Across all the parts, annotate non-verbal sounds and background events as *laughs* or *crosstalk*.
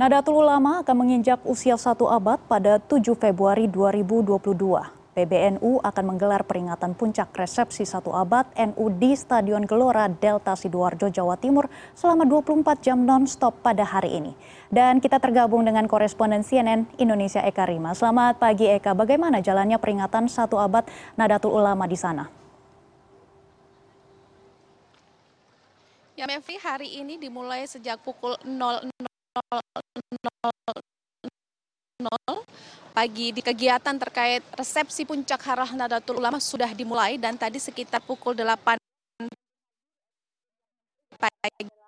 Nadatul Ulama akan menginjak usia satu abad pada 7 Februari 2022. PBNU akan menggelar peringatan puncak resepsi satu abad NU di Stadion Gelora Delta Sidoarjo, Jawa Timur selama 24 jam non-stop pada hari ini. Dan kita tergabung dengan koresponden CNN Indonesia Eka Rima. Selamat pagi Eka, bagaimana jalannya peringatan satu abad Nadatul Ulama di sana? Ya Mevri, hari ini dimulai sejak pukul 00 pagi di kegiatan terkait resepsi puncak Harah Nadatul Ulama sudah dimulai dan tadi sekitar pukul 8 pagi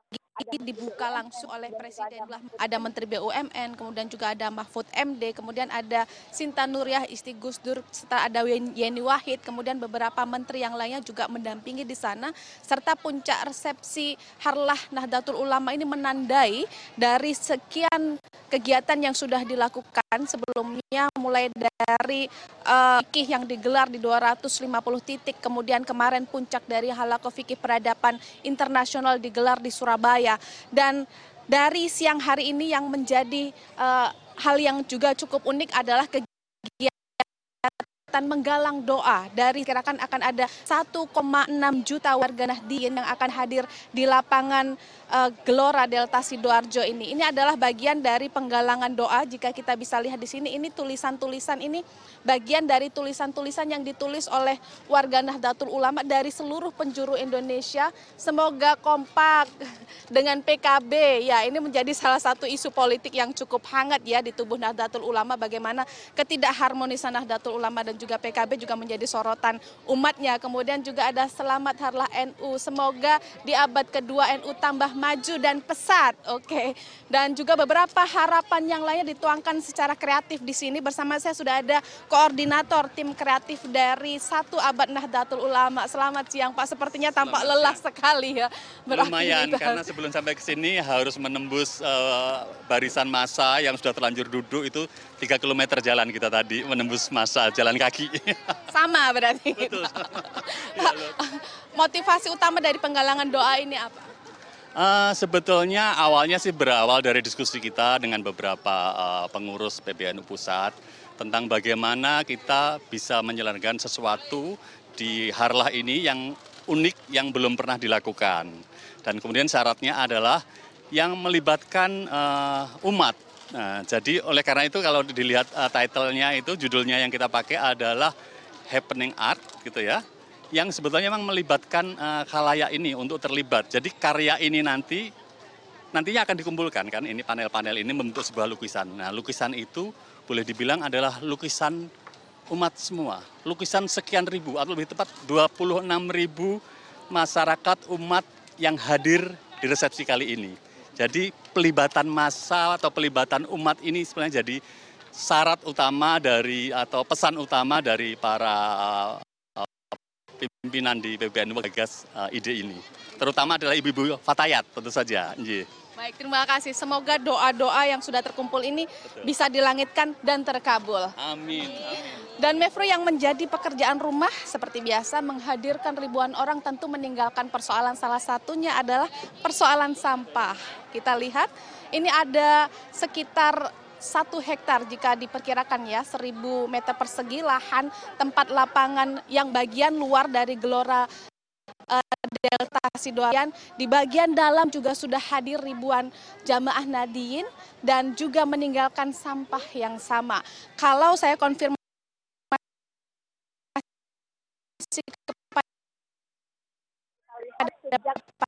dibuka langsung oleh Presiden. Ada Menteri BUMN, kemudian juga ada Mahfud MD, kemudian ada Sinta Nuriyah Isti Gus Dur, serta ada Yeni Wahid, kemudian beberapa menteri yang lainnya juga mendampingi di sana, serta puncak resepsi Harlah Nahdlatul Ulama ini menandai dari sekian kegiatan yang sudah dilakukan sebelumnya mulai dari uh, yang digelar di 250 titik, kemudian kemarin puncak dari halako fikih peradaban internasional digelar di Surabaya. Dan dari siang hari ini yang menjadi uh, hal yang juga cukup unik adalah kegiatan menggalang doa dari kirakan akan ada 1,6 juta warga Nahdien yang akan hadir di lapangan uh, Gelora Delta Sidoarjo ini. Ini adalah bagian dari penggalangan doa jika kita bisa lihat di sini ini tulisan-tulisan ini bagian dari tulisan-tulisan yang ditulis oleh warga Nahdlatul Ulama dari seluruh penjuru Indonesia. Semoga kompak dengan PKB. Ya, ini menjadi salah satu isu politik yang cukup hangat ya di tubuh Nahdlatul Ulama bagaimana ketidakharmonisan Nahdlatul Ulama dan juga PKB juga menjadi sorotan umatnya. Kemudian juga ada selamat harlah NU. Semoga di abad kedua NU tambah maju dan pesat. Oke. Dan juga beberapa harapan yang lainnya dituangkan secara kreatif di sini. Bersama saya sudah ada koordinator tim kreatif dari satu abad Nahdlatul Ulama. Selamat siang Pak. Sepertinya tampak Selamat lelah siang. sekali ya. Lumayan karena sebelum sampai ke sini harus menembus uh, barisan masa yang sudah terlanjur duduk itu 3 km jalan kita tadi menembus masa jalan kaki. *laughs* Sama berarti. Betul. *laughs* ya, Motivasi utama dari penggalangan doa ini apa? Uh, sebetulnya awalnya sih berawal dari diskusi kita dengan beberapa uh, pengurus PBNU pusat tentang bagaimana kita bisa menjalankan sesuatu di Harlah ini yang unik yang belum pernah dilakukan. Dan kemudian syaratnya adalah yang melibatkan uh, umat Nah, jadi oleh karena itu kalau dilihat uh, title-nya itu judulnya yang kita pakai adalah Happening Art gitu ya. Yang sebetulnya memang melibatkan uh, khalayak ini untuk terlibat. Jadi karya ini nanti nantinya akan dikumpulkan kan ini panel-panel ini membentuk sebuah lukisan. Nah, lukisan itu boleh dibilang adalah lukisan umat semua. Lukisan sekian ribu atau lebih tepat 26 ribu masyarakat umat yang hadir di resepsi kali ini. Jadi pelibatan massa atau pelibatan umat ini sebenarnya jadi syarat utama dari atau pesan utama dari para uh, pimpinan di PBNU menggagas uh, ide ini. Terutama adalah ibu-ibu Fatayat tentu saja. Nji. Baik, terima kasih. Semoga doa-doa yang sudah terkumpul ini Betul. bisa dilangitkan dan terkabul. Amin. Amin. Dan Mevro yang menjadi pekerjaan rumah seperti biasa menghadirkan ribuan orang tentu meninggalkan persoalan salah satunya adalah persoalan sampah. Kita lihat ini ada sekitar satu hektar jika diperkirakan ya seribu meter persegi lahan tempat lapangan yang bagian luar dari gelora uh, Delta Sidoarjo. Di bagian dalam juga sudah hadir ribuan jamaah Nadiin dan juga meninggalkan sampah yang sama. Kalau saya konfirmasi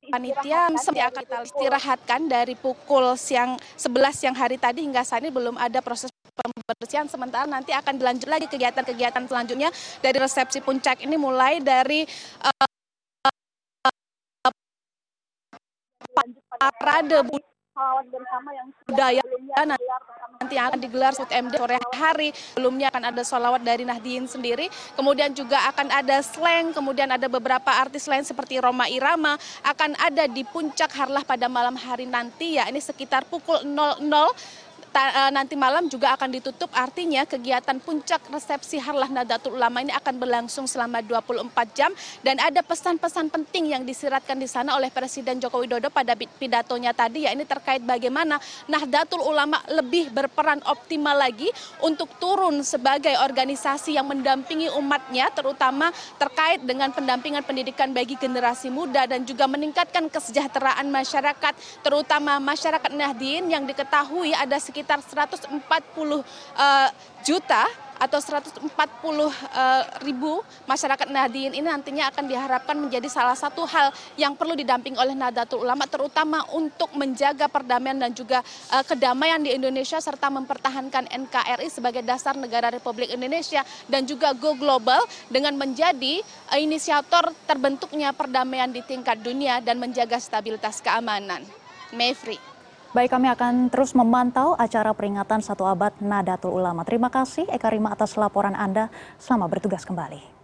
panitia seperti akan kita istirahatkan dari pukul siang 11 siang hari tadi hingga saat ini belum ada proses pembersihan. Sementara nanti akan dilanjut lagi kegiatan-kegiatan selanjutnya dari resepsi puncak ini mulai dari uh, parade budaya nanti akan digelar Sud MD sore hari. Sebelumnya akan ada solawat dari Nahdien sendiri. Kemudian juga akan ada slang, kemudian ada beberapa artis lain seperti Roma Irama akan ada di puncak Harlah pada malam hari nanti ya. Ini sekitar pukul 00 ta- eh, nanti malam juga akan ditutup. Artinya kegiatan puncak resepsi Harlah Nadatul Ulama ini akan berlangsung selama 24 jam. Dan ada pesan-pesan penting yang disiratkan di sana oleh Presiden Joko Widodo pada pi- pidatonya tadi ya ini terkait bagaimana Nahdlatul Ulama lebih berperan optimal lagi untuk turun sebagai organisasi yang mendampingi umatnya terutama terkait dengan pendampingan pendidikan bagi generasi muda dan juga meningkatkan kesejahteraan masyarakat terutama masyarakat Nahdien yang diketahui ada sekitar 140 eh, juta atau 140 eh, ribu masyarakat Nahdien ini nantinya akan diharapkan menjadi salah satu hal yang perlu didamping oleh Nahdlatul Ulama terutama untuk menjaga perdamaian dan juga eh, kedamaian di Indonesia serta mempertahankan NKRI sebagai dasar negara Republik Indonesia dan juga go global dengan menjadi inisiator terbentuknya perdamaian di tingkat dunia dan menjaga stabilitas keamanan. Mevri. Baik, kami akan terus memantau acara peringatan satu abad Nadatul Ulama. Terima kasih Eka Rima atas laporan Anda. Selamat bertugas kembali.